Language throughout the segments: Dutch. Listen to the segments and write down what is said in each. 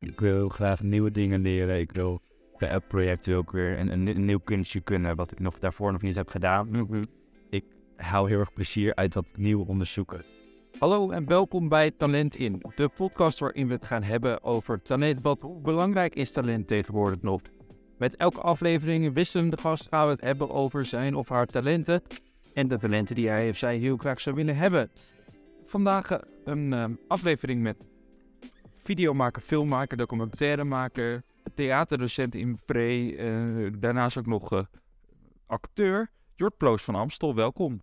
Ik wil graag nieuwe dingen leren. Ik wil bij elk project ik weer een, een, nieuw kunstje kunnen, wat ik nog daarvoor nog niet heb gedaan. Ik haal heel erg plezier uit dat nieuwe onderzoeken. Hallo en welkom bij Talent In, de podcast waarin we het gaan hebben over talent. Wat hoe belangrijk is talent tegenwoordig nog? Met elke aflevering een wisselende gast gaan we het hebben over zijn of haar talenten en de talenten die hij of zij heel graag zou willen hebben. Vandaag eh, een eh, aflevering met videomaker, filmmaker, documentairemaker, theaterdocent in pre, eh, daarnaast ook nog eh, acteur. Jort Ploos van Amstel, welkom.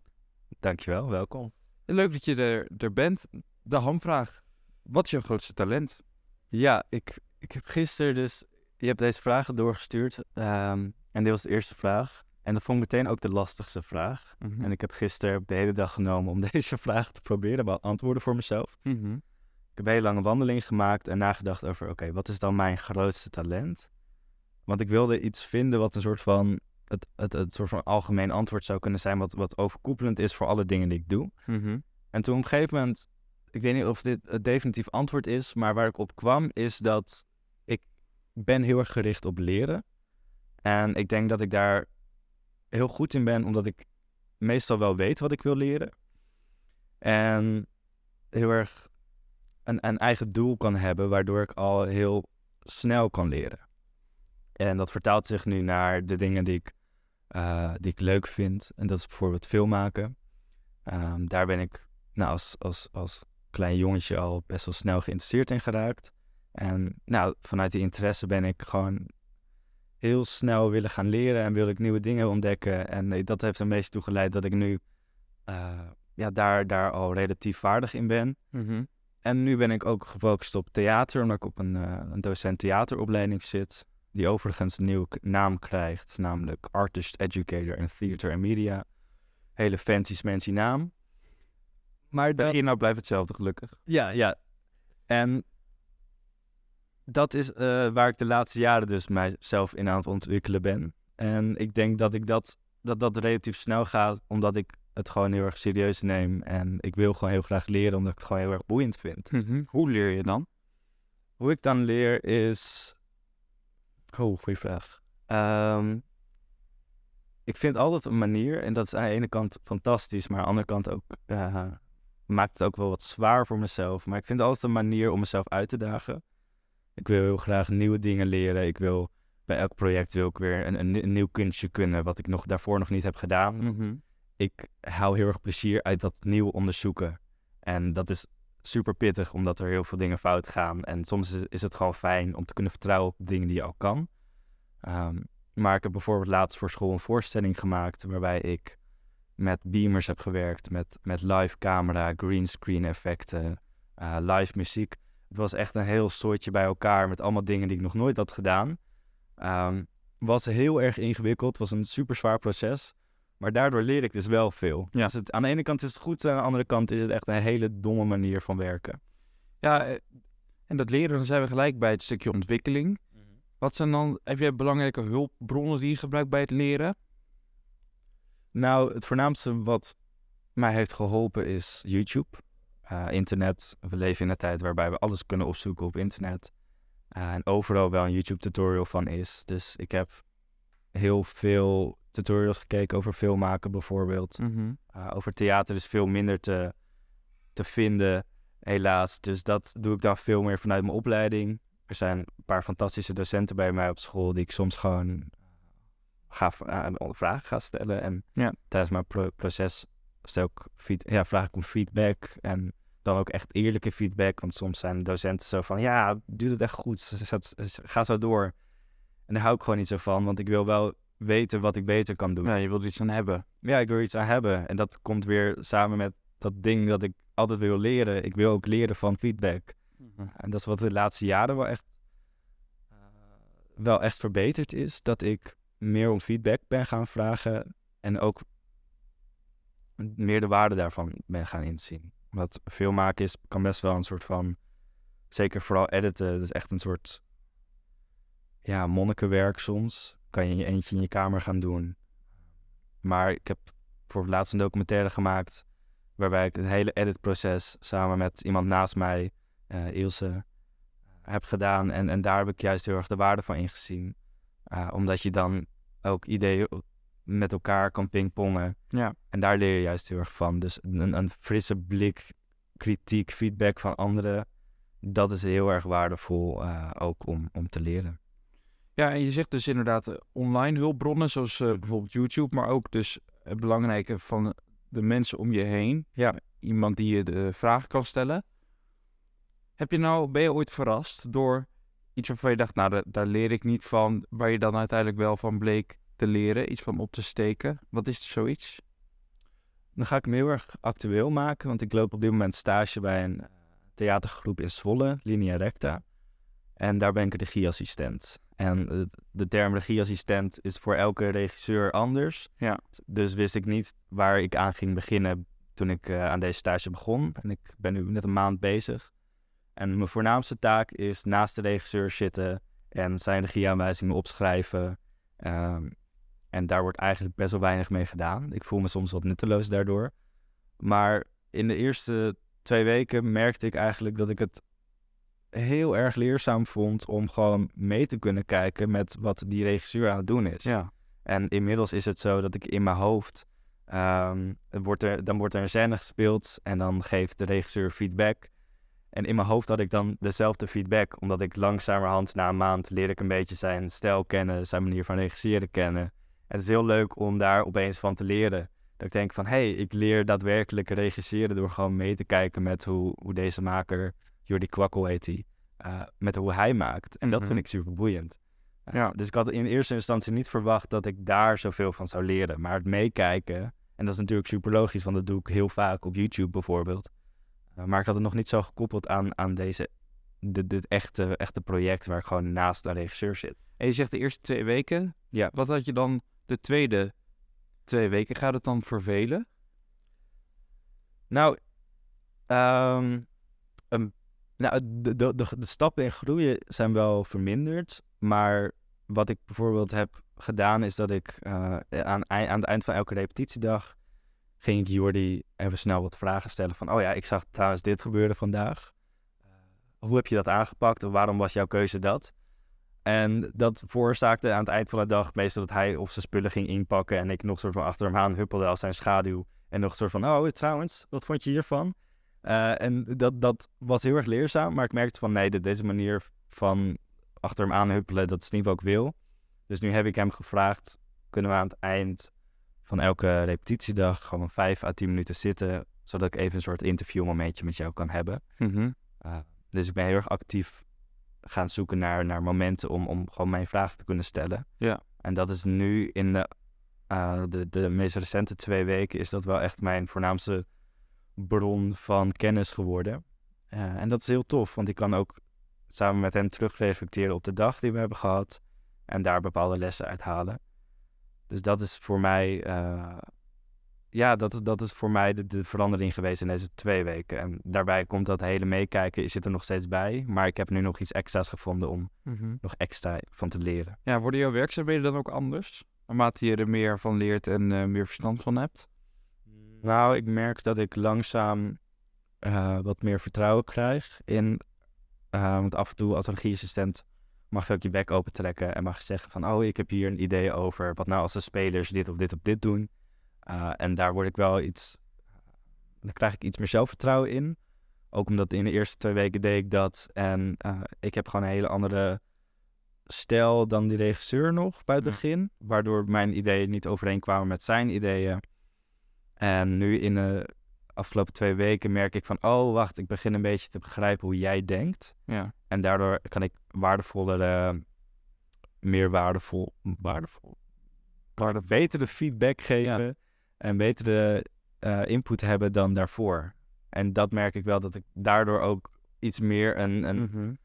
Dankjewel, welkom. Leuk dat je er, er bent. De hamvraag, wat is jouw grootste talent? Ja, ik, ik heb gisteren dus... Je hebt deze vragen doorgestuurd. ehm, en dit was de eerste vraag. En dat vond ik meteen ook de lastigste vraag. Mhm. En ik heb gisteren de hele dag genomen om deze vraag te proberen beantwoorden voor mezelf. Mhm. Heb een hele lange wandeling gemaakt en nagedacht over, oké, wat is dan mijn grootste talent? Want ik wilde iets vinden wat een soort van, het, het, het soort van algemeen antwoord zou kunnen zijn, wat, wat overkoepelend is voor alle dingen die ik doe. Mhm. En toen op een gegeven moment, ik weet niet of dit het definitief antwoord is, maar waar ik op kwam is dat ik ben heel erg gericht op leren. En ik denk dat ik daar heel goed in ben, omdat ik meestal wel weet wat ik wil leren. En heel erg een, een eigen doel kan hebben, waardoor ik al heel snel kan leren. En dat vertaalt zich nu naar de dingen die ik, eh, die ik leuk vind. En dat is bijvoorbeeld film maken. Ehm, daar ben ik nou, als, als, als klein jongetje al best wel snel geïnteresseerd in geraakt. En nou, vanuit die interesse ben ik gewoon heel snel willen gaan leren en wil ik nieuwe dingen ontdekken. En eh, dat heeft er meest toe geleid dat ik nu eh, ja, daar, daar al relatief vaardig in ben. Mhm. En nu ben ik ook gefocust op theater, omdat ik op een, eh, een docent theateropleiding zit. Die overigens een nieuwe naam krijgt, namelijk Artist Educator in Theater and Media. Hele fancy smancy naam. Maar De dat, inhoud blijft hetzelfde, gelukkig. ja, ja. En dat is eh, waar ik de laatste jaren dus mijzelf in aan het ontwikkelen ben. En ik denk dat ik dat, dat, dat relatief snel gaat, omdat ik het gewoon heel erg serieus neem. En ik wil gewoon heel graag leren, omdat ik het gewoon heel erg boeiend vind. Mhm. Hoe leer je dan? Hoe ik dan leer is. Oh, goede vraag. Ehm, ik vind altijd een manier, en dat is aan de ene kant fantastisch, maar aan de andere kant ook. eh, maakt het ook wel wat zwaar voor mezelf. Maar ik vind altijd een manier om mezelf uit te dagen. Ik wil heel graag nieuwe dingen leren. Ik wil bij elk project wil ik weer een, een, een nieuw kunstje kunnen, wat ik nog daarvoor nog niet heb gedaan Mhm. Ik haal heel erg plezier uit dat nieuwe onderzoeken. En dat is super pittig, omdat er heel veel dingen fout gaan. En soms is, het gewoon fijn om te kunnen vertrouwen op dingen die je al kan. Ehm, maar ik heb bijvoorbeeld laatst voor school een voorstelling gemaakt waarbij ik met beamers heb gewerkt, met, met live camera, greenscreen effecten, eh, live muziek. Het was echt een heel soortje bij elkaar met allemaal dingen die ik nog nooit had gedaan. Ehm, was heel erg ingewikkeld, was een super zwaar proces. Maar daardoor leer ik dus wel veel. Ja. Dus het, aan de ene kant is het goed, aan de andere kant is het echt een hele domme manier van werken. Ja, eh, en dat leren, dan zijn we gelijk bij het stukje ontwikkeling. Wat zijn dan, heb jij belangrijke hulpbronnen die je gebruikt bij het leren? Nou, het voornaamste wat mij heeft geholpen is YouTube. Eh, internet. We leven in een tijd waarbij we alles kunnen opzoeken op internet. Eh, en overal wel een YouTube-tutorial van is. Dus ik heb heel veel tutorials gekeken over filmmaken bijvoorbeeld. Uh, over theater is veel minder te, te vinden, helaas. Dus dat doe ik dan veel meer vanuit mijn opleiding. Er zijn een paar fantastische docenten bij mij op school die ik soms gewoon ga v- uh, vragen ga stellen. En Ja. tijdens mijn pro- proces stel ik feed- ja, vraag ik om feedback. En dan ook echt eerlijke feedback. Want soms zijn docenten zo van, ja, doe het echt goed. Ga zo door. En daar hou ik gewoon niet zo van, want ik wil wel weten wat ik beter kan doen. Ja, je wilt iets aan hebben. Ja, ik wil iets aan hebben. En dat komt weer samen met dat ding dat ik altijd wil leren. Ik wil ook leren van feedback. En dat is wat de laatste jaren wel echt, eh, wel echt verbeterd is. Dat ik meer om feedback ben gaan vragen. En ook meer de waarde daarvan ben gaan inzien. Wat veel maken is, kan best wel een soort van... Zeker vooral editen. Dat is echt een soort... Ja, monnikenwerk soms. Kan je in je eentje in je kamer gaan doen. Maar ik heb voor het laatst een documentaire gemaakt... waarbij ik het hele editproces samen met iemand naast mij, eh, Ilse... heb gedaan. En, en daar heb ik juist heel erg de waarde van ingezien. Uh, omdat je dan ook ideeën met elkaar kan pingpongen. Ja. En daar leer je juist heel erg van. Dus een, een frisse blik, kritiek, feedback van anderen, dat is heel erg waardevol uh, ook om, om te leren. Ja, en je zegt dus inderdaad uh, online hulpbronnen, zoals uh, bijvoorbeeld YouTube, maar ook dus het belangrijke van de mensen om je heen. Ja. Iemand die je de vraag kan stellen. Heb je nou, ben je ooit verrast door iets waarvan je dacht, nou, daar, daar leer ik niet van, waar je dan uiteindelijk wel van bleek te leren, iets van op te steken? Wat is zoiets? Dan ga ik me heel erg actueel maken, want ik loop op dit moment stage bij een theatergroep in Zwolle, Linea Recta. En daar ben ik regieassistent. En de term regieassistent is voor elke regisseur anders. Ja. Dus wist ik niet waar ik aan ging beginnen toen ik uh, aan deze stage begon. En ik ben nu net een maand bezig. En mijn voornaamste taak is naast de regisseur zitten en zijn regieaanwijzingen opschrijven. Um, en daar wordt eigenlijk best wel weinig mee gedaan. Ik voel me soms wat nutteloos daardoor. Maar in de eerste twee weken merkte ik eigenlijk dat ik het heel erg leerzaam vond om gewoon mee te kunnen kijken met wat die regisseur aan het doen is. Ja. En inmiddels is het zo dat ik in mijn hoofd, um, wordt er, dan wordt er een scène gespeeld en dan geeft de regisseur feedback. En in mijn hoofd had ik dan dezelfde feedback, omdat ik langzamerhand na een maand leer ik een beetje zijn stijl kennen, zijn manier van regisseren kennen. En het is heel leuk om daar opeens van te leren. Dat ik denk van, hé, hey, ik leer daadwerkelijk regisseren door gewoon mee te kijken met hoe, hoe deze maker, Jordi Kwakkel heet hij, uh, met hoe hij maakt. En dat Mhm. vind ik super boeiend. Uh, Ja. Dus ik had in eerste instantie niet verwacht dat ik daar zoveel van zou leren. Maar het meekijken, en dat is natuurlijk super logisch, want dat doe ik heel vaak op YouTube bijvoorbeeld. Uh, maar ik had het nog niet zo gekoppeld aan, aan deze, dit, dit echte, echte project waar ik gewoon naast een regisseur zit. En je zegt de eerste twee weken. Ja. Wat had je dan de tweede twee weken? Gaat het dan vervelen? Nou, ehm, nou de, de, de, stappen in groeien zijn wel verminderd. Maar wat ik bijvoorbeeld heb gedaan, is dat ik eh, aan, aan het eind van elke repetitiedag ging ik Jordi even snel wat vragen stellen. Van, oh ja, ik zag trouwens dit gebeuren vandaag. Eh, hoe heb je dat aangepakt? Of waarom was jouw keuze dat? En dat veroorzaakte aan het eind van de dag meestal dat hij of zijn spullen ging inpakken. En ik nog soort van achter hem aan huppelde als zijn schaduw. En nog soort van, oh trouwens, wat vond je hiervan? Eh, en dat, dat was heel erg leerzaam, maar ik merkte van nee, de- deze manier van achter hem aan huppelen, dat is niet wat ik wil. Dus nu heb ik hem gevraagd, kunnen we aan het eind van elke repetitiedag gewoon vijf à tien minuten zitten, zodat ik even een soort interviewmomentje met jou kan hebben. Uh, dus ik ben heel erg actief gaan zoeken naar, naar momenten om, om gewoon mijn vragen te kunnen stellen. Ja. En dat is nu in de, uh, de, de meest recente twee weken is dat wel echt mijn voornaamste bron van kennis geworden. Uh, en dat is heel tof, want ik kan ook samen met hen terugreflecteren op de dag die we hebben gehad en daar bepaalde lessen uithalen. Dus dat is voor mij, uh, ja, dat, dat is voor mij de, de verandering geweest in deze twee weken. En daarbij komt dat hele meekijken, zit er nog steeds bij. Maar ik heb nu nog iets extra's gevonden om nog extra van te leren. Ja, worden jouw werkzaamheden dan ook anders? Naarmate je er meer van leert en uh, meer verstand van hebt? Nou, ik merk dat ik langzaam uh, wat meer vertrouwen krijg in. Uh, want af en toe als regieassistent mag je ook je bek open trekken en mag je zeggen van, oh, ik heb hier een idee over. Wat nou als de spelers dit of dit of dit doen? Uh, en daar word ik wel iets, dan krijg ik iets meer zelfvertrouwen in. Ook omdat in de eerste twee weken deed ik dat. En ik heb gewoon een hele andere stijl dan die regisseur nog bij het begin. Waardoor mijn ideeën niet overeenkwamen met zijn ideeën. En nu in de afgelopen twee weken merk ik van... Oh, wacht, ik begin een beetje te begrijpen hoe jij denkt. Ja. En daardoor kan ik waardevollere, uh, meer waardevol, waardevol, waarde, betere feedback geven. Ja. En betere uh, input hebben dan daarvoor. En dat merk ik wel dat ik daardoor ook iets meer een, een, mm -hmm.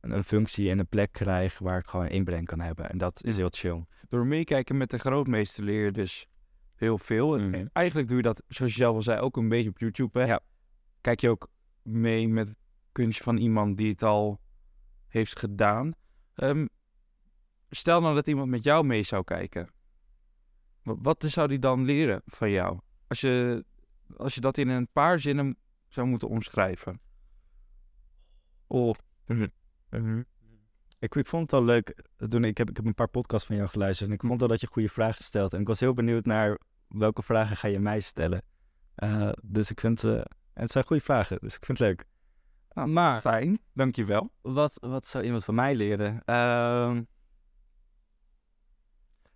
een, een, functie en een plek krijg waar ik gewoon inbreng kan hebben. En dat is heel chill. Door meekijken met de grootmeester leer je dus heel veel. En, mm. en eigenlijk doe je dat, zoals je zelf al zei, ook een beetje op YouTube. Hè? Ja. Kijk je ook mee met het kunstje van iemand die het al heeft gedaan. Um, stel nou dat iemand met jou mee zou kijken. Wat, wat zou die dan leren van jou? Als je, als je dat in een paar zinnen zou moeten omschrijven. Oh, Mhm. Ik, ik vond het al leuk. Toen ik, heb, ik heb een paar podcasts van jou geluisterd. En ik vond al dat je goede vragen stelt. En ik was heel benieuwd naar welke vragen ga je mij stellen. Eh, dus ik vind. en het zijn goede vragen, dus ik vind het leuk. Ah, maar Fijn, dankjewel. wat, wat zou iemand van mij leren? Ehm,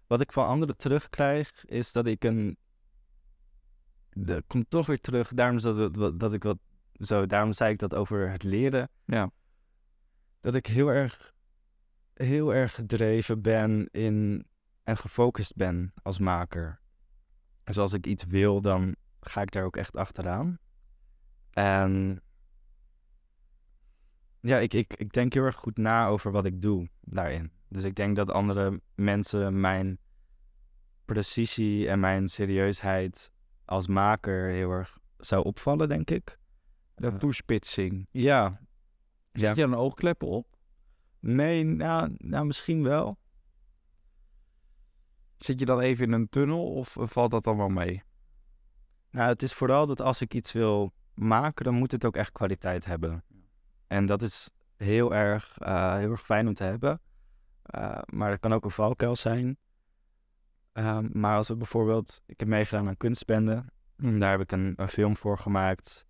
wat ik van anderen terugkrijg, is dat ik een. Dat komt toch weer terug. Daarom, dat, wat- dat ik wat. Zo, daarom zei ik dat over het leren. Ja. Dat ik heel erg. Heel erg gedreven ben in. En gefocust ben als maker. Dus als ik iets wil, dan ga ik daar ook echt achteraan. En ja, ik, ik, ik denk heel erg goed na over wat ik doe daarin. Dus ik denk dat andere mensen mijn precisie en mijn serieusheid als maker heel erg zou opvallen, denk ik. De Eh, toespitsing. ja. Ja. Je een oogkleppen op? Nee, nou, nou misschien wel. Zit je dan even in een tunnel of valt dat dan wel mee? Nou, het is vooral dat als ik iets wil maken, dan moet het ook echt kwaliteit hebben. En dat is heel erg, eh, heel erg fijn om te hebben. Eh, maar het kan ook een valkuil zijn. Ehm, maar als we bijvoorbeeld, ik heb meegedaan aan kunstspenden. Daar heb ik een, een film voor gemaakt.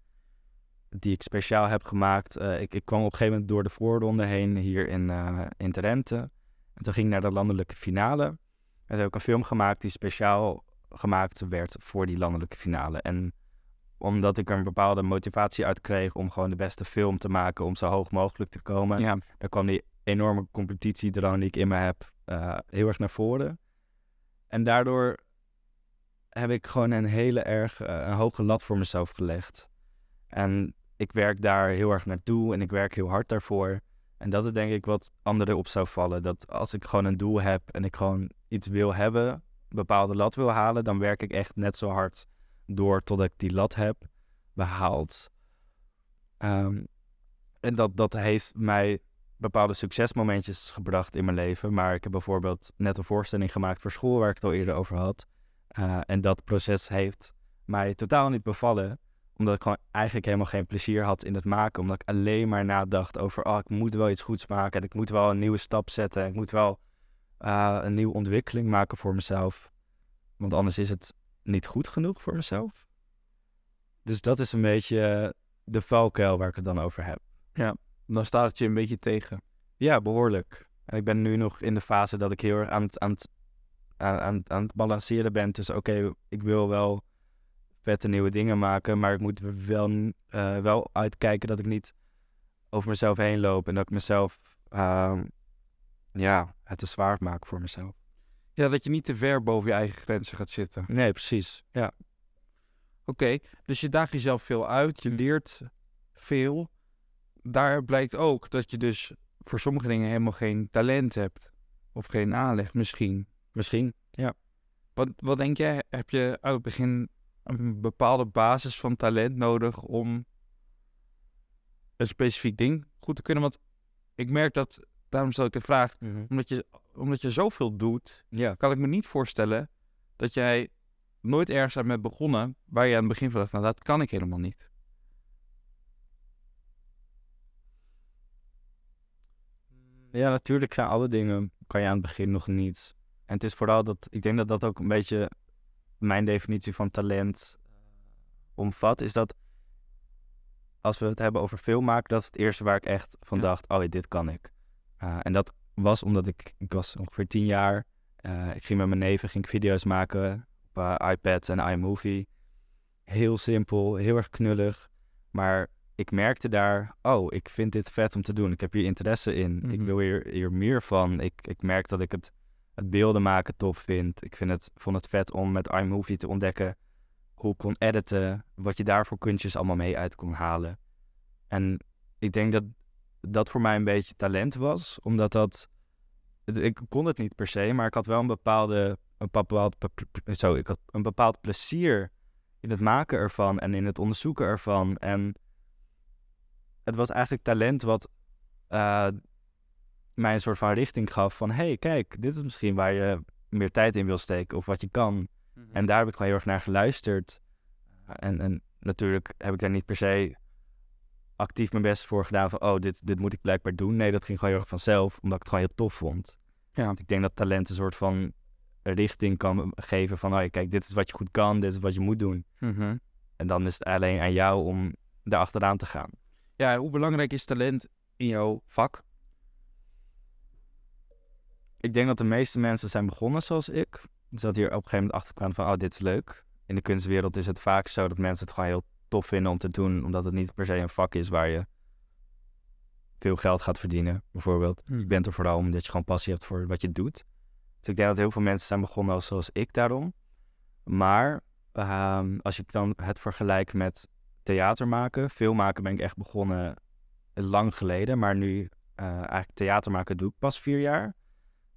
Die ik speciaal heb gemaakt. Eh, ik, ik kwam op een gegeven moment door de voorronde heen hier in, eh in Drenthe. En toen ging ik naar de landelijke finale. Toen heb ik een film gemaakt die speciaal gemaakt werd voor die landelijke finale. En omdat ik er een bepaalde motivatie uit kreeg om gewoon de beste film te maken, om zo hoog mogelijk te komen, Ja. daar kwam die enorme competitiedrang die ik in me heb eh, heel erg naar voren. En daardoor heb ik gewoon een hele erg eh, een hoge lat voor mezelf gelegd. En ik werk daar heel erg naartoe en ik werk heel hard daarvoor. En dat is denk ik wat anderen op zou vallen. Dat als ik gewoon een doel heb en ik gewoon iets wil hebben, een bepaalde lat wil halen, dan werk ik echt net zo hard door totdat ik die lat heb behaald. Ehm, en dat, dat heeft mij bepaalde succesmomentjes gebracht in mijn leven. Maar ik heb bijvoorbeeld net een voorstelling gemaakt voor school waar ik het al eerder over had. Eh, en dat proces heeft mij totaal niet bevallen. Omdat ik gewoon eigenlijk helemaal geen plezier had in het maken. Omdat ik alleen maar nadacht over, oh, ik moet wel iets goeds maken. En ik moet wel een nieuwe stap zetten. Ik moet wel eh, een nieuwe ontwikkeling maken voor mezelf. Want anders is het niet goed genoeg voor mezelf. Dus dat is een beetje de valkuil waar ik het dan over heb. Dan staat het je een beetje tegen. Ja, behoorlijk. En ik ben nu nog in de fase dat ik heel erg aan het, aan het, aan, aan, aan het balanceren ben tussen... oké, ik wil wel vette nieuwe dingen maken... maar ik moet wel, eh, wel uitkijken dat ik niet over mezelf heen loop... en dat ik mezelf ehm, ja, het te zwaar maak voor mezelf. Ja, dat je niet te ver boven je eigen grenzen gaat zitten. Nee, precies. Ja. Oké, dus je daagt jezelf veel uit, je leert veel. Daar blijkt ook dat je dus voor sommige dingen helemaal geen talent hebt. Of geen aanleg misschien. Misschien, ja. Wat, wat denk jij, heb je uit het begin een bepaalde basis van talent nodig om een specifiek ding goed te kunnen? Want ik merk dat, daarom stel ik de vraag, omdat je, omdat je zoveel doet, Ja. kan ik me niet voorstellen dat jij nooit ergens aan bent begonnen waar je aan het begin van dacht, nou dat kan ik helemaal niet. Ja, natuurlijk zijn alle dingen, kan je aan het begin nog niet. En het is vooral dat, ik denk dat dat ook een beetje mijn definitie van talent eh, omvat, is dat als we het hebben over film maken, dat is het eerste waar ik echt van Ja. dacht, oh ja, dit kan ik. Uh, en dat was omdat ik, ik was ongeveer tien jaar, uh, ik ging met mijn neven ging ik video's maken op uh, iPad en iMovie. Heel simpel, heel erg knullig, maar ik merkte daar, oh, ik vind dit vet om te doen. Ik heb hier interesse in. Ik Mhm. wil hier, hier meer van. Ik, ik merk dat ik het, het beelden maken tof vind. Ik vind het, vond het vet om met iMovie te ontdekken hoe ik kon editen. Wat je daar voor kunstjes allemaal mee uit kon halen. En ik denk dat dat voor mij een beetje talent was. Omdat dat... Ik kon het niet per se, maar ik had wel een bepaalde... Een bepaald, zo, ik had een bepaald plezier in het maken ervan en in het onderzoeken ervan. En het was eigenlijk talent wat eh, mij een soort van richting gaf van... hey, kijk, dit is misschien waar je meer tijd in wil steken of wat je kan. En daar heb ik gewoon heel erg naar geluisterd. En, en natuurlijk heb ik daar niet per se actief mijn best voor gedaan van, oh, dit, dit moet ik blijkbaar doen. Nee, dat ging gewoon heel erg vanzelf, omdat ik het gewoon heel tof vond. Ja. Ik denk dat talent een soort van richting kan geven van, oh, kijk, dit is wat je goed kan, dit is wat je moet doen. Mhm. En dan is het alleen aan jou om daar achteraan te gaan. Ja, hoe belangrijk is talent in jouw vak? Ik denk dat de meeste mensen zijn begonnen zoals ik. Dus dat hier op een gegeven moment achter kwamen van, oh, dit is leuk. In de kunstwereld is het vaak zo dat mensen het gewoon heel tof vinden om te doen, omdat het niet per se een vak is waar je veel geld gaat verdienen, bijvoorbeeld. Je bent er vooral omdat je gewoon passie hebt voor wat je doet. Dus ik denk dat heel veel mensen zijn begonnen als- zoals ik daarom. Maar ehm, als ik dan het vergelijk met theater maken, film maken ben ik echt begonnen lang geleden. Maar nu eh, eigenlijk theater maken doe ik pas vier jaar.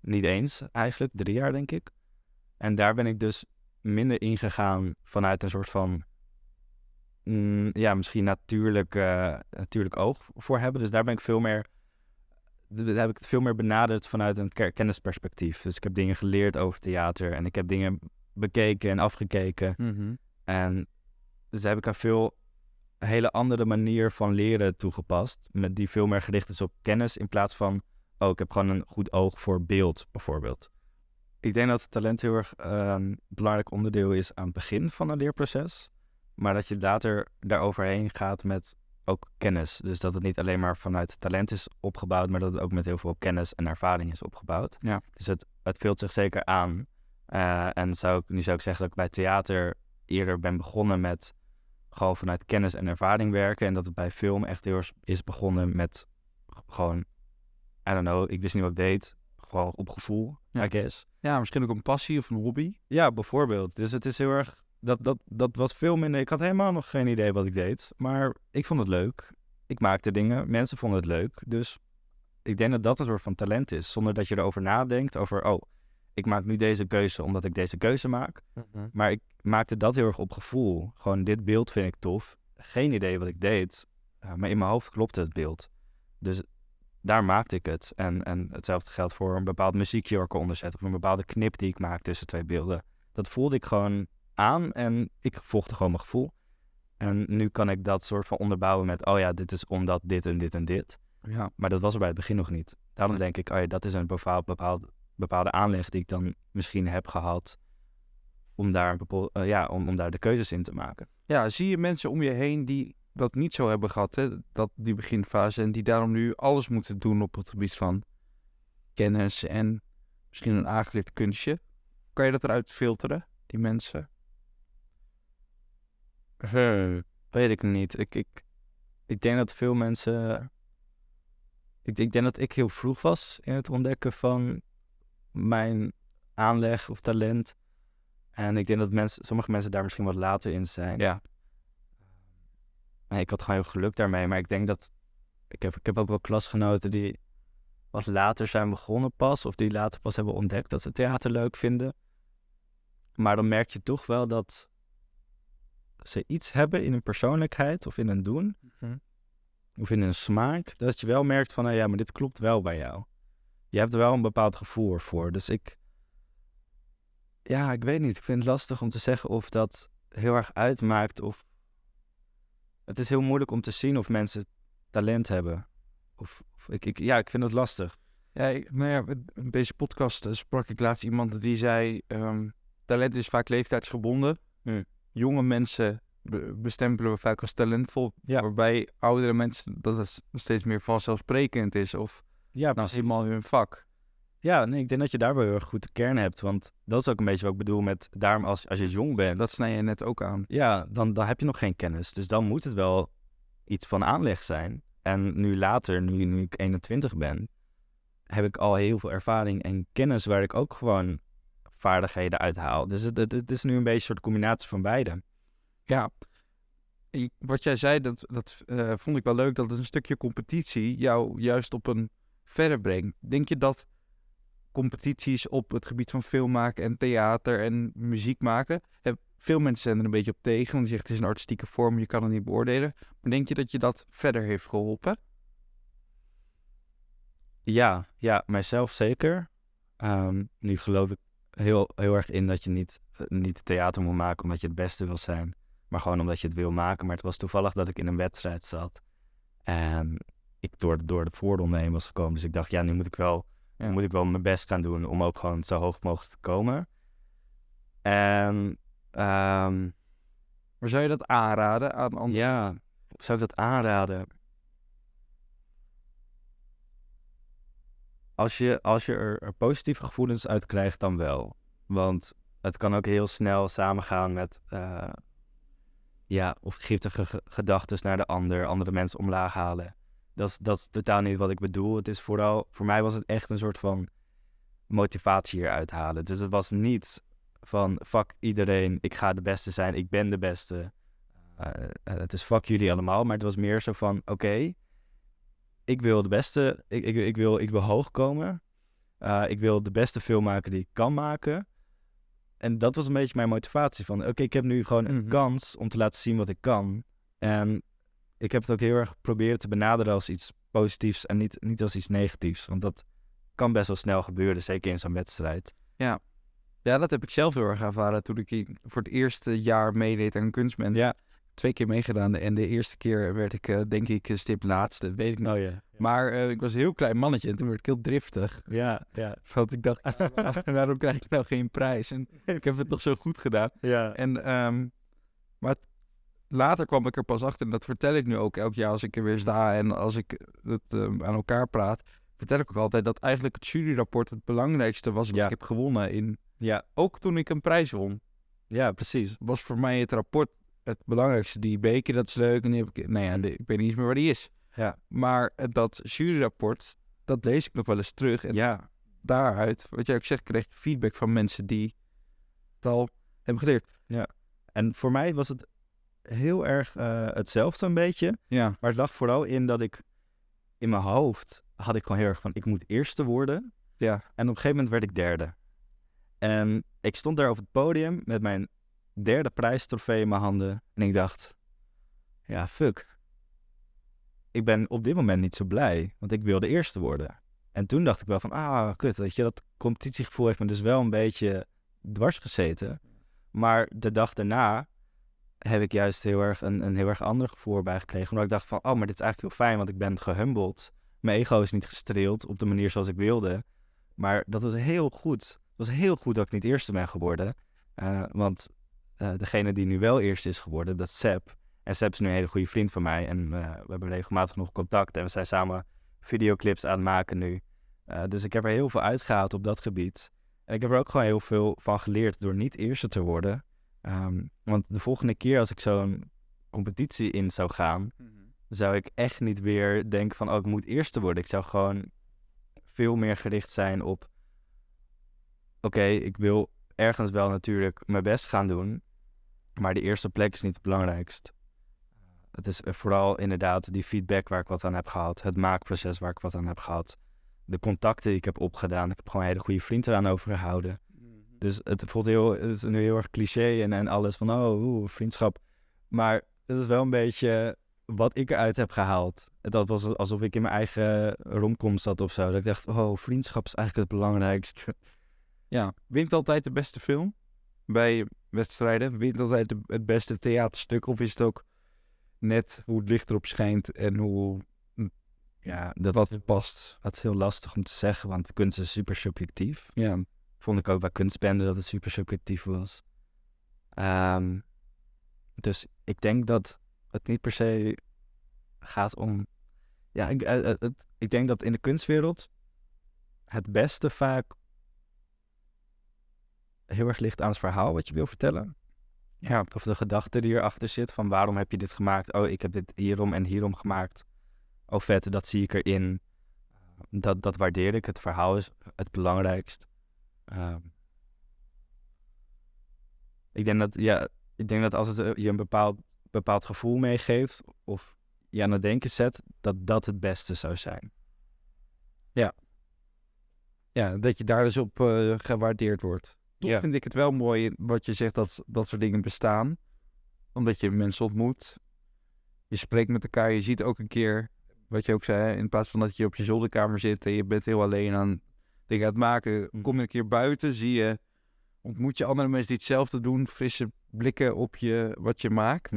Niet eens eigenlijk, drie jaar denk ik. En daar ben ik dus minder ingegaan vanuit een soort van, mm, ja, misschien natuurlijk, eh, natuurlijk oog voor hebben. Dus daar ben ik veel meer, heb ik het veel meer benaderd vanuit een ke- kennisperspectief. Dus ik heb dingen geleerd over theater en ik heb dingen bekeken en afgekeken. Mhm. En dus heb ik een veel een hele andere manier van leren toegepast. Met die veel meer gericht is op kennis in plaats van, oh, ik heb gewoon een goed oog voor beeld, bijvoorbeeld. Ik denk dat talent heel erg een belangrijk onderdeel is aan het begin van een leerproces. Maar dat je later daaroverheen gaat met ook kennis. Dus dat het niet alleen maar vanuit talent is opgebouwd, maar dat het ook met heel veel kennis en ervaring is opgebouwd. Ja. Dus het, het vult zich zeker aan. Eh, en zou ik, nu zou ik zeggen dat ik bij theater eerder ben begonnen met gewoon vanuit kennis en ervaring werken. En dat het bij film echt heel erg is begonnen met gewoon, I don't know, ik wist niet wat ik deed. Gewoon op gevoel, Ja. I guess. Ja, misschien ook een passie of een hobby. Ja, bijvoorbeeld. Dus het is heel erg. Dat, dat, dat was veel minder. Ik had helemaal nog geen idee wat ik deed. Maar ik vond het leuk. Ik maakte dingen. Mensen vonden het leuk. Dus ik denk dat dat een soort van talent is. Zonder dat je erover nadenkt. Over, oh, ik maak nu deze keuze omdat ik deze keuze maak. Maar ik maakte dat heel erg op gevoel. Gewoon, dit beeld vind ik tof. Geen idee wat ik deed. eh, maar in mijn hoofd klopte het beeld. Dus daar maakte ik het. En, en hetzelfde geldt voor een bepaald muziekje waar ik. Of een bepaalde knip die ik maak tussen twee beelden. Dat voelde ik gewoon aan en ik volgde gewoon mijn gevoel. En nu kan ik dat soort van onderbouwen met, oh ja, dit is omdat dit en dit en dit. Ja. Maar dat was er bij het begin nog niet. Daarom denk ik, oh ja, dat is een bepaald, bepaald, bepaalde aanleg die ik dan misschien heb gehad. Om daar, eh, ja, om, om daar de keuzes in te maken. ja, zie je mensen om je heen die dat niet zo hebben gehad, hè? Dat, die beginfase, en die daarom nu alles moeten doen op het gebied van kennis en misschien een aangeleerd kunstje. Kan je dat eruit filteren, die mensen? Weet ik niet. Ik, ik, ik denk dat veel mensen. Ik, ik denk dat ik heel vroeg was in het ontdekken van mijn aanleg of talent. En ik denk dat mensen, sommige mensen daar misschien wat later in zijn. Ja. En ik had gewoon heel geluk daarmee. Maar ik denk dat. Ik heb, ik heb ook wel klasgenoten die wat later zijn begonnen pas. Of die later pas hebben ontdekt dat ze theater leuk vinden. Maar dan merk je toch wel dat ze iets hebben in hun persoonlijkheid of in hun doen. Of in hun smaak. Dat je wel merkt van, nou ja, maar dit klopt wel bij jou. Je hebt er wel een bepaald gevoel ervoor. Dus ik. Ja, ik weet niet. Ik vind het lastig om te zeggen of dat heel erg uitmaakt. Of. Het is heel moeilijk om te zien of mensen talent hebben. Of, of ik, ik, ja, ik vind het lastig. Ja, ik- nou ja, in deze podcast eh, sprak ik laatst iemand die zei: ehm, talent is vaak leeftijdsgebonden. Jonge mensen be- bestempelen we vaak als talentvol, Ja. waarbij oudere mensen dat het steeds meer vanzelfsprekend is of Ja, nou, precies. helemaal hun vak. Ja, nee, ik denk dat je daar wel heel erg goed de kern hebt. Want dat is ook een beetje wat ik bedoel met daarom als, als je jong bent. Dat snij je net ook aan. Ja, dan, dan heb je nog geen kennis. Dus dan moet het wel iets van aanleg zijn. En nu later, nu, nu ik 21 ben, heb ik al heel veel ervaring en kennis waar ik ook gewoon vaardigheden uit haal. Dus het, het, het is nu een beetje een soort combinatie van beide. Ja, wat jij zei, dat, dat eh, vond ik wel leuk, dat het een stukje competitie jou juist op een verder brengt. Denk je dat competities op het gebied van film maken en theater en muziek maken, hè, veel mensen zijn er een beetje op tegen, want die zeggen het is een artistieke vorm, je kan het niet beoordelen. Maar denk je dat je dat verder heeft geholpen? Ja, ja, mijzelf zeker. Ehm, nu geloof ik heel, heel erg in dat je niet, eh, niet theater moet maken omdat je het beste wil zijn. Maar gewoon omdat je het wil maken. Maar het was toevallig dat ik in een wedstrijd zat. En ik door, door de voorronde heen was gekomen. Dus ik dacht, ja, nu moet ik wel, Nu moet ik wel mijn best gaan doen om ook gewoon zo hoog mogelijk te komen. En ehm, Maar zou je dat aanraden aan anderen? ja, zou ik dat aanraden? Als je, als je er, er positieve gevoelens uit krijgt, dan wel. Want het kan ook heel snel samengaan met... eh, ja, of giftige gedachten naar de ander, andere mensen omlaag halen. Dat is, dat is totaal niet wat ik bedoel. Het is vooral, voor mij was het echt een soort van motivatie hieruit halen. Dus het was niet van fuck iedereen, ik ga de beste zijn, ik ben de beste. Eh, het is fuck jullie allemaal, maar het was meer zo van oké, ik wil de beste, ik, ik, ik, wil, ik wil hoog komen. Eh, ik wil de beste film maken die ik kan maken. En dat was een beetje mijn motivatie van oké, ik heb nu gewoon een Mhm. kans om te laten zien wat ik kan. En ik heb het ook heel erg geprobeerd te benaderen als iets positiefs en niet, niet als iets negatiefs. Want dat kan best wel snel gebeuren, zeker in zo'n wedstrijd. Ja, dat heb ik zelf heel erg ervaren toen ik voor het eerste jaar meedeed aan kunstmen. Ja. Twee keer meegedaan en de eerste keer werd ik eh, denk ik een stip laatste, weet ik niet. Oh ja. Maar eh, ik was een heel klein mannetje en toen werd ik heel driftig. Ja, ja. Want ik dacht, waarom krijg ik nou geen prijs? En ik heb het toch zo goed gedaan. Ja. En, ehm, maar het- later kwam ik er pas achter, en dat vertel ik nu ook elk jaar als ik er weer sta en als ik het ehm, aan elkaar praat, vertel ik ook altijd dat eigenlijk het juryrapport het belangrijkste was wat Ja. ik heb gewonnen. In, Ja, ook toen ik een prijs won, ja, precies. was voor mij het rapport het belangrijkste. Die beker, dat is leuk. En die heb ik, nou ja, de- ik weet niet eens meer waar die is. Ja. Maar dat juryrapport, dat lees ik nog wel eens terug. En Ja, daaruit, wat jij ook zegt, kreeg ik feedback van mensen die het al hebben geleerd. en voor mij was het heel erg eh, hetzelfde een beetje. Ja. Maar het lag vooral in dat ik in mijn hoofd had ik gewoon heel erg van ik moet eerste worden. Ja. En op een gegeven moment werd ik derde. En ik stond daar op het podium met mijn derde prijstrofee in mijn handen. En ik dacht, ja, fuck. Ik ben op dit moment niet zo blij, want ik wilde eerste worden. En toen dacht ik wel van, ah, kut, weet je, dat competitiegevoel heeft me dus wel een beetje dwars gezeten. Maar de dag daarna heb ik juist heel erg een, een heel erg ander gevoel erbij gekregen. Omdat ik dacht van, oh, maar dit is eigenlijk heel fijn, want ik ben gehumbled. Mijn ego is niet gestreeld op de manier zoals ik wilde. Maar dat was heel goed. Het was heel goed dat ik niet eerste ben geworden. Eh, want eh, degene die nu wel eerste is geworden, dat is Seb. En Seb is nu een hele goede vriend van mij. En eh, we hebben regelmatig nog contact. En we zijn samen videoclips aan het maken nu. Dus ik heb er heel veel uitgehaald op dat gebied. En ik heb er ook gewoon heel veel van geleerd door niet eerste te worden. Ehm, want de volgende keer als ik zo'n competitie in zou gaan, zou ik echt niet weer denken van, oh, ik moet eerste worden. Ik zou gewoon veel meer gericht zijn op, oké, ik wil ergens wel natuurlijk mijn best gaan doen, maar de eerste plek is niet het belangrijkst. Het is vooral inderdaad die feedback waar ik wat aan heb gehad, het maakproces waar ik wat aan heb gehad, de contacten die ik heb opgedaan. Ik heb gewoon een hele goede vriend eraan overgehouden. Dus het voelt heel, het is nu heel erg cliché en, en alles van, oh, vriendschap. Maar het is wel een beetje wat ik eruit heb gehaald. Dat was alsof ik in mijn eigen romcom zat of zo. Dat ik dacht, oh, vriendschap is eigenlijk het belangrijkste. Ja, wint altijd de beste film bij wedstrijden? Wint altijd de- het beste theaterstuk? Of is het ook net hoe het licht erop schijnt en hoe Ja, dat, wat past? dat is heel lastig om te zeggen, want kunst is super subjectief. Ja, Vond ik ook bij kunstbende dat het super subjectief was. Ehm, dus ik denk dat het niet per se gaat om. Ja, ik, eh, eh, het, ik denk dat in de kunstwereld het beste vaak heel erg ligt aan het verhaal wat je wil vertellen. ja, Of de gedachte die erachter zit van waarom heb je dit gemaakt? Oh, ik heb dit hierom en hierom gemaakt. Oh, vet, dat zie ik erin. Dat, dat waardeer ik. Het verhaal is het belangrijkst. Ehm, ik denk dat, ja, ik denk dat als het eh, je een bepaald, bepaald gevoel meegeeft of je aan het denken zet, dat dat het beste zou zijn. ja, dat je daar dus op eh, gewaardeerd wordt. Toch Ja. vind ik het wel mooi wat je zegt dat dat soort dingen bestaan. Omdat je mensen ontmoet. Je spreekt met elkaar. Je ziet ook een keer, wat je ook zei, in plaats van dat je op je zolderkamer zit en je bent heel alleen aan dingen het maken, Hm. kom je een keer buiten, zie je, ontmoet je andere mensen die hetzelfde doen, frisse blikken op je, wat je maakt.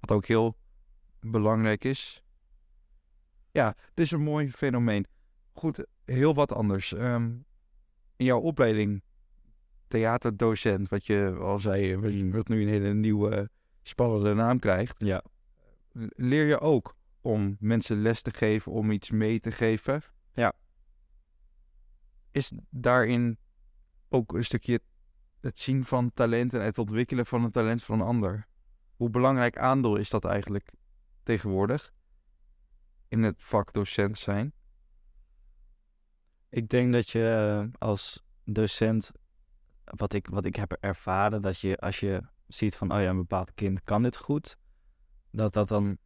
Wat ook heel belangrijk is. Ja, het is een mooi fenomeen. Goed, heel wat anders. Ehm, in jouw opleiding, theaterdocent, wat je al zei, wat je- wat nu een hele nieuwe spannende naam krijgt, Ja. leer je ook om mensen les te geven, om iets mee te geven. Is daarin ook een stukje het zien van talent en het ontwikkelen van een talent van een ander? Hoe belangrijk aandeel is dat eigenlijk tegenwoordig in het vak docent zijn? Ik denk dat je eh, als docent, wat ik, wat ik heb ervaren, dat je als je ziet van, oh ja, een bepaald kind kan dit goed, dat dat dan...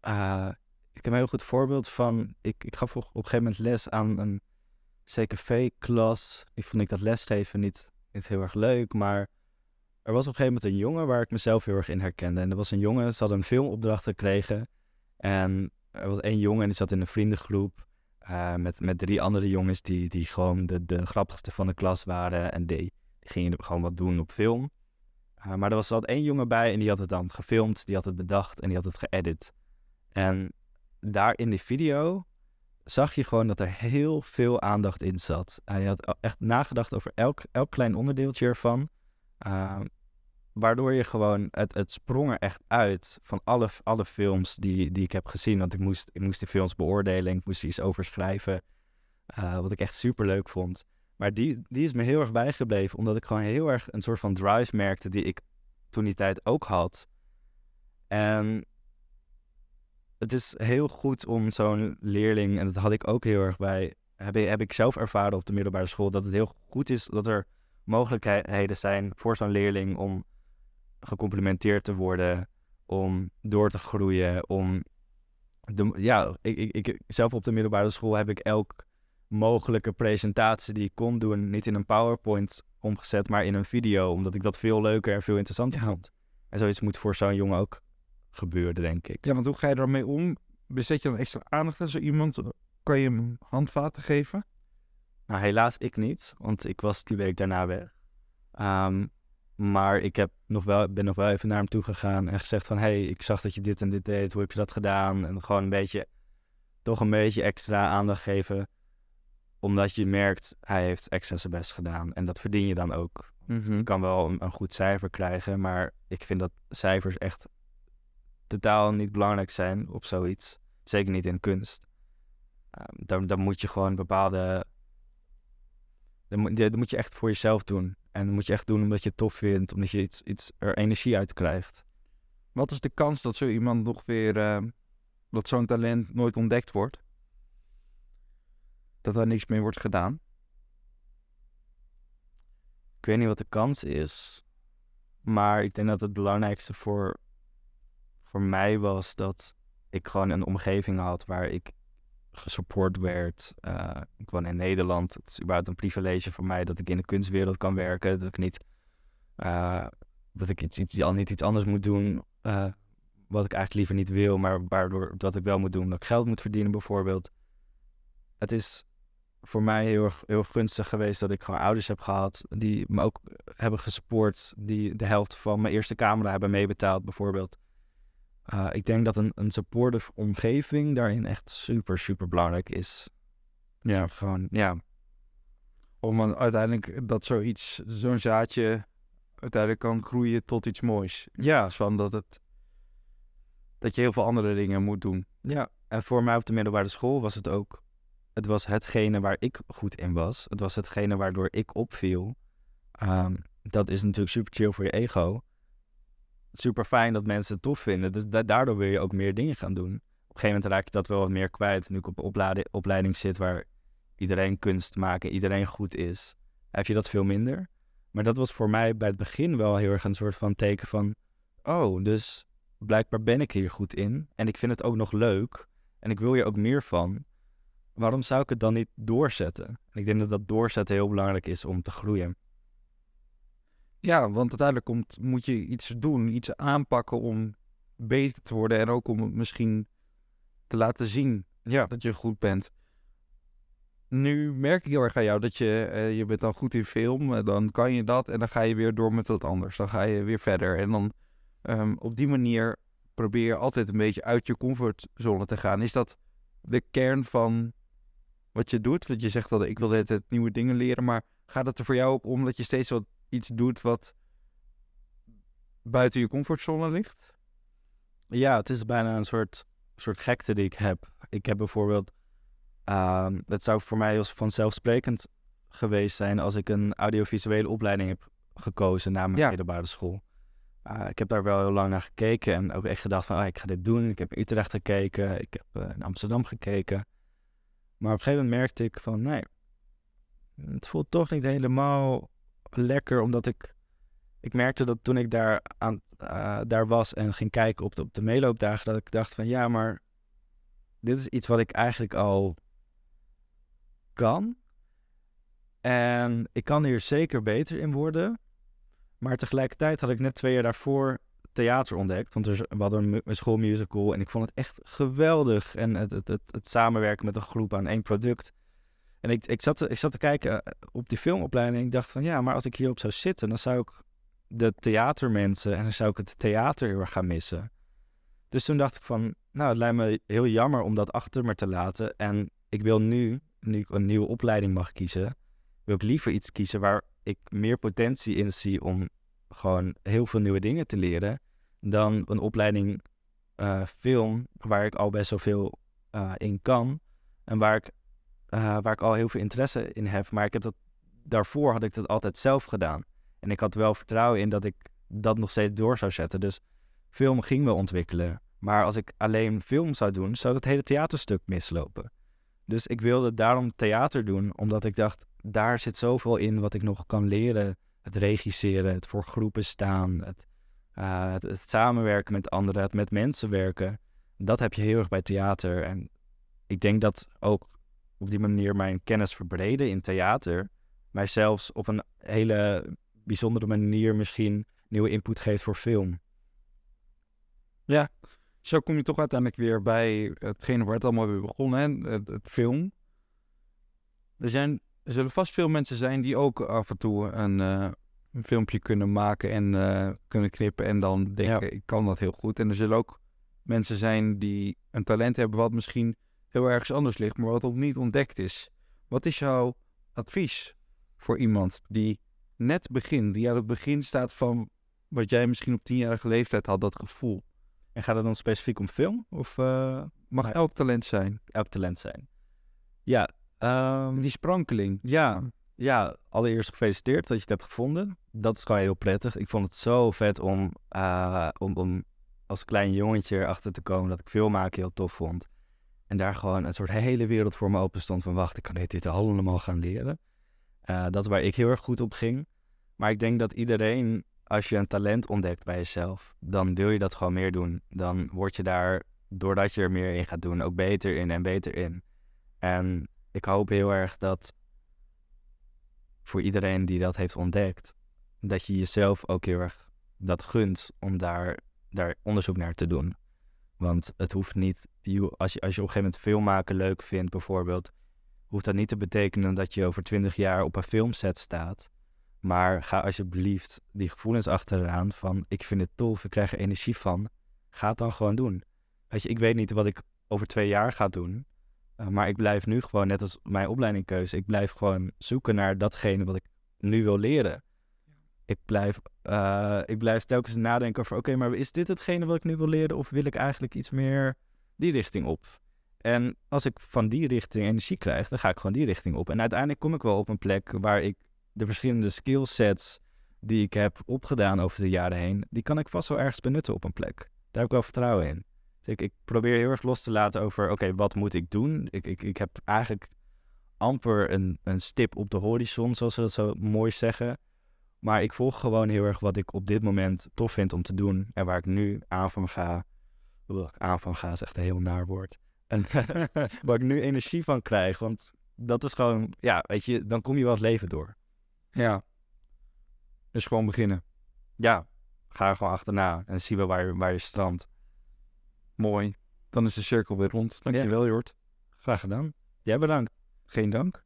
eh, ik heb een heel goed voorbeeld van, ik, ik gaf op een gegeven moment les aan een CKV-klas. Ik vond ik dat lesgeven niet, niet heel erg leuk, maar er was op een gegeven moment een jongen waar ik mezelf heel erg in herkende. En er was een jongen, ze hadden een filmopdracht gekregen en er was één jongen en die zat in een vriendengroep. Eh, met, met drie andere jongens die, die gewoon de, de grappigste van de klas waren. En die, die gingen gewoon wat doen op film. Eh, maar er was altijd één jongen bij en die had het dan gefilmd, die had het bedacht en die had het geëdit. En daar in die video zag je gewoon dat er heel veel aandacht in zat. Hij had echt nagedacht over elk, elk klein onderdeeltje ervan. Eh, waardoor je gewoon, het, het sprong er echt uit van alle, alle films die, die ik heb gezien. Want ik moest, ik moest die films beoordelen, ik moest iets over schrijven. eh, wat ik echt super leuk vond. Maar die, die is me heel erg bijgebleven, omdat ik gewoon heel erg een soort van drive merkte die ik toen die tijd ook had. En het is heel goed om zo'n leerling, en dat had ik ook heel erg bij, heb, heb ik zelf ervaren op de middelbare school, dat het heel goed is dat er mogelijkheden zijn voor zo'n leerling om gecomplimenteerd te worden, om door te groeien, om... De, ja, ik, ik, ik, zelf op de middelbare school heb ik elk mogelijke presentatie die ik kon doen, niet in een PowerPoint omgezet, maar in een video, omdat ik dat veel leuker en veel interessanter vond. En zoiets moet voor zo'n jongen ook gebeuren, denk ik. Ja, want hoe ga je daarmee om? Bezet je dan extra aandacht aan zo iemand? Kan je hem handvaten geven? Nou, helaas ik niet, want ik was die week daarna weg. Ehm, maar ik heb nog wel, ben nog wel even naar hem toe gegaan en gezegd van... hey, ik zag dat je dit en dit deed, hoe heb je dat gedaan? En gewoon een beetje, toch een beetje extra aandacht geven. Omdat je merkt, hij heeft extra zijn best gedaan. En dat verdien je dan ook. Je kan wel een, een goed cijfer krijgen, maar ik vind dat cijfers echt totaal niet belangrijk zijn op zoiets. Zeker niet in kunst. Ehm, dan, dan moet je gewoon bepaalde. Dan moet, dat moet je echt voor jezelf doen. En dat moet je echt doen omdat je het tof vindt, omdat je iets, iets er energie uit krijgt. Wat is de kans dat zo iemand nog weer, eh, dat zo'n talent nooit ontdekt wordt? Dat daar niks mee wordt gedaan? Ik weet niet wat de kans is, maar ik denk dat het belangrijkste voor, voor mij was dat ik gewoon een omgeving had waar ik gesupport werd. Eh, ik woon in Nederland. Het is überhaupt een privilege voor mij dat ik in de kunstwereld kan werken. Dat ik niet, eh, dat ik iets, iets, al niet iets anders moet doen eh, wat ik eigenlijk liever niet wil, maar waardoor dat ik wel moet doen, dat ik geld moet verdienen bijvoorbeeld. Het is voor mij heel erg, heel gunstig geweest dat ik gewoon ouders heb gehad die me ook hebben gesupport, die de helft van mijn eerste camera hebben meebetaald bijvoorbeeld. Uh, ik denk dat een, een supportive omgeving daarin echt super, super belangrijk is. Ja. Gewoon, ja. Om uiteindelijk dat zoiets, zo'n zaadje uiteindelijk kan groeien tot iets moois. Ja. van dat het, dat je heel veel andere dingen moet doen. Ja, en voor mij op de middelbare school was het ook, het was hetgene waar ik goed in was. Het was hetgene waardoor ik opviel. Um, dat is natuurlijk super chill voor je ego. Super fijn dat mensen het tof vinden. Dus da daardoor wil je ook meer dingen gaan doen. Op een gegeven moment raak je dat wel wat meer kwijt. Nu ik op opleiding, opleiding zit waar iedereen kunst maken, iedereen goed is, heb je dat veel minder. Maar dat was voor mij bij het begin wel heel erg een soort van teken van... Oh, dus blijkbaar ben ik hier goed in. En ik vind het ook nog leuk. En ik wil hier ook meer van. Waarom zou ik het dan niet doorzetten? En ik denk dat dat doorzetten heel belangrijk is om te groeien. Ja, want uiteindelijk komt, moet je iets doen, iets aanpakken om beter te worden. En ook om het misschien te laten zien Ja. dat je goed bent. Nu merk ik heel erg aan jou dat je, uh, je bent dan goed in film, uh, dan kan je dat en dan ga je weer door met wat anders. Dan ga je weer verder. En dan um, op die manier probeer je altijd een beetje uit je comfortzone te gaan. Is dat de kern van wat je doet? Want je zegt dat ik wil tijd nieuwe dingen leren, maar gaat het er voor jou ook om dat je steeds wat iets doet wat buiten je comfortzone ligt? Ja, het is bijna een soort, soort gekte die ik heb. Ik heb bijvoorbeeld, ehm het zou voor mij als vanzelfsprekend geweest zijn als ik een audiovisuele opleiding heb gekozen na mijn Ja. middelbare school. Uh, ik heb daar wel heel lang naar gekeken en ook echt gedacht van, ah, ik ga dit doen. Ik heb in Utrecht gekeken, ik heb uh, in Amsterdam gekeken. Maar op een gegeven moment merkte ik van, nee, het voelt toch niet helemaal lekker, omdat ik, ik merkte dat toen ik daar, aan, uh, daar was en ging kijken op de, op de meeloopdagen, dat ik dacht van, ja, maar dit is iets wat ik eigenlijk al kan. En ik kan hier zeker beter in worden. Maar tegelijkertijd had ik net twee jaar daarvoor theater ontdekt. Want we hadden een, schoolmusical en ik vond het echt geweldig. En het, het, het samenwerken met een groep aan één product. En ik, ik, zat ik zat te kijken op die filmopleiding en ik dacht van ja, maar als ik hierop zou zitten, dan zou ik de theatermensen en dan zou ik het theater erg gaan missen. Dus toen dacht ik van, nou, het lijkt me heel jammer om dat achter me te laten. En ik wil nu, nu ik een nieuwe opleiding mag kiezen, wil ik liever iets kiezen waar ik meer potentie in zie om gewoon heel veel nieuwe dingen te leren, dan een opleiding uh, film waar ik al best zoveel uh, in kan en waar ik, uh, waar ik al heel veel interesse in heb. Maar ik heb dat, daarvoor had ik dat altijd zelf gedaan. En ik had wel vertrouwen in dat ik dat nog steeds door zou zetten. Dus film ging wel ontwikkelen. Maar als ik alleen film zou doen, zou het hele theaterstuk mislopen. Dus ik wilde daarom theater doen, omdat ik dacht, daar zit zoveel in wat ik nog kan leren. Het regisseren, het voor groepen staan, het, het, het, samenwerken met anderen, het met mensen werken. Dat heb je heel erg bij theater. En ik denk dat ook op die manier mijn kennis verbreden in theater mij zelfs op een hele bijzondere manier misschien nieuwe input geeft voor film. Ja, zo kom je toch uiteindelijk weer bij hetgene waar het allemaal weer begonnen, hè? Het, het film. Er, zijn, er zullen vast veel mensen zijn die ook af en toe een, uh, een filmpje kunnen maken en uh, kunnen knippen en dan denken, ja. ik kan dat heel goed. En er zullen ook mensen zijn die een talent hebben wat misschien heel ergens anders ligt, maar wat ook niet ontdekt is. Wat is jouw advies voor iemand die net begint, die aan het begin staat van wat jij misschien op tienjarige leeftijd had, dat gevoel? En gaat het dan specifiek om film? Of uh, mag elk talent zijn? Elk talent zijn. Ja. Um, die sprankeling. Ja. Ja, allereerst gefeliciteerd dat je het hebt gevonden. Dat is gewoon heel prettig. Ik vond het zo vet om, uh, om, om als klein jongetje erachter te komen dat ik filmmaken heel tof vond. En daar gewoon een soort hele wereld voor me open stond van wacht, ik kan dit, allemaal gaan leren. Uh, dat waar ik heel erg goed op ging. Maar ik denk dat iedereen als je een talent ontdekt bij jezelf, dan wil je dat gewoon meer doen. Dan word je daar, doordat je er meer in gaat doen, ook beter in en beter in. En ik hoop heel erg dat voor iedereen die dat heeft ontdekt, dat je jezelf ook heel erg dat gunt om daar, daar onderzoek naar te doen. Want het hoeft niet, als je, als je op een gegeven moment filmmaken leuk vindt bijvoorbeeld, hoeft dat niet te betekenen dat je over twintig jaar op een filmset staat. Maar ga alsjeblieft die gevoelens achteraan van ik vind het tof, ik krijg er energie van. Ga het dan gewoon doen. Weet je, ik weet niet wat ik over twee jaar ga doen. Uh, maar ik blijf nu gewoon, net als mijn opleidingkeuze, ik blijf gewoon zoeken naar datgene wat ik nu wil leren. Ik blijf, uh, ik blijf telkens nadenken over, oké, maar is dit hetgene wat ik nu wil leren? Of wil ik eigenlijk iets meer die richting op? En als ik van die richting energie krijg, dan ga ik gewoon die richting op. En uiteindelijk kom ik wel op een plek waar ik de verschillende skillsets die ik heb opgedaan over de jaren heen, die kan ik vast wel ergens benutten op een plek. Daar heb ik wel vertrouwen in. Dus ik, ik probeer heel erg los te laten over, oké, wat moet ik doen? Ik, ik, ik heb eigenlijk amper een, een stip op de horizon, zoals we dat zo mooi zeggen. Maar ik volg gewoon heel erg wat ik op dit moment tof vind om te doen. En waar ik nu aan van ga. Aan van ga is echt een heel naar woord. En waar ik nu energie van krijg. Want dat is gewoon, ja, weet je, dan kom je wel het leven door. Ja. Dus gewoon beginnen. Ja, ga er gewoon achterna en zie we waar je, waar je strandt. Mooi. Dan is de cirkel weer rond. Dankjewel, ja. Jort. Graag gedaan. Jij bedankt. Geen dank.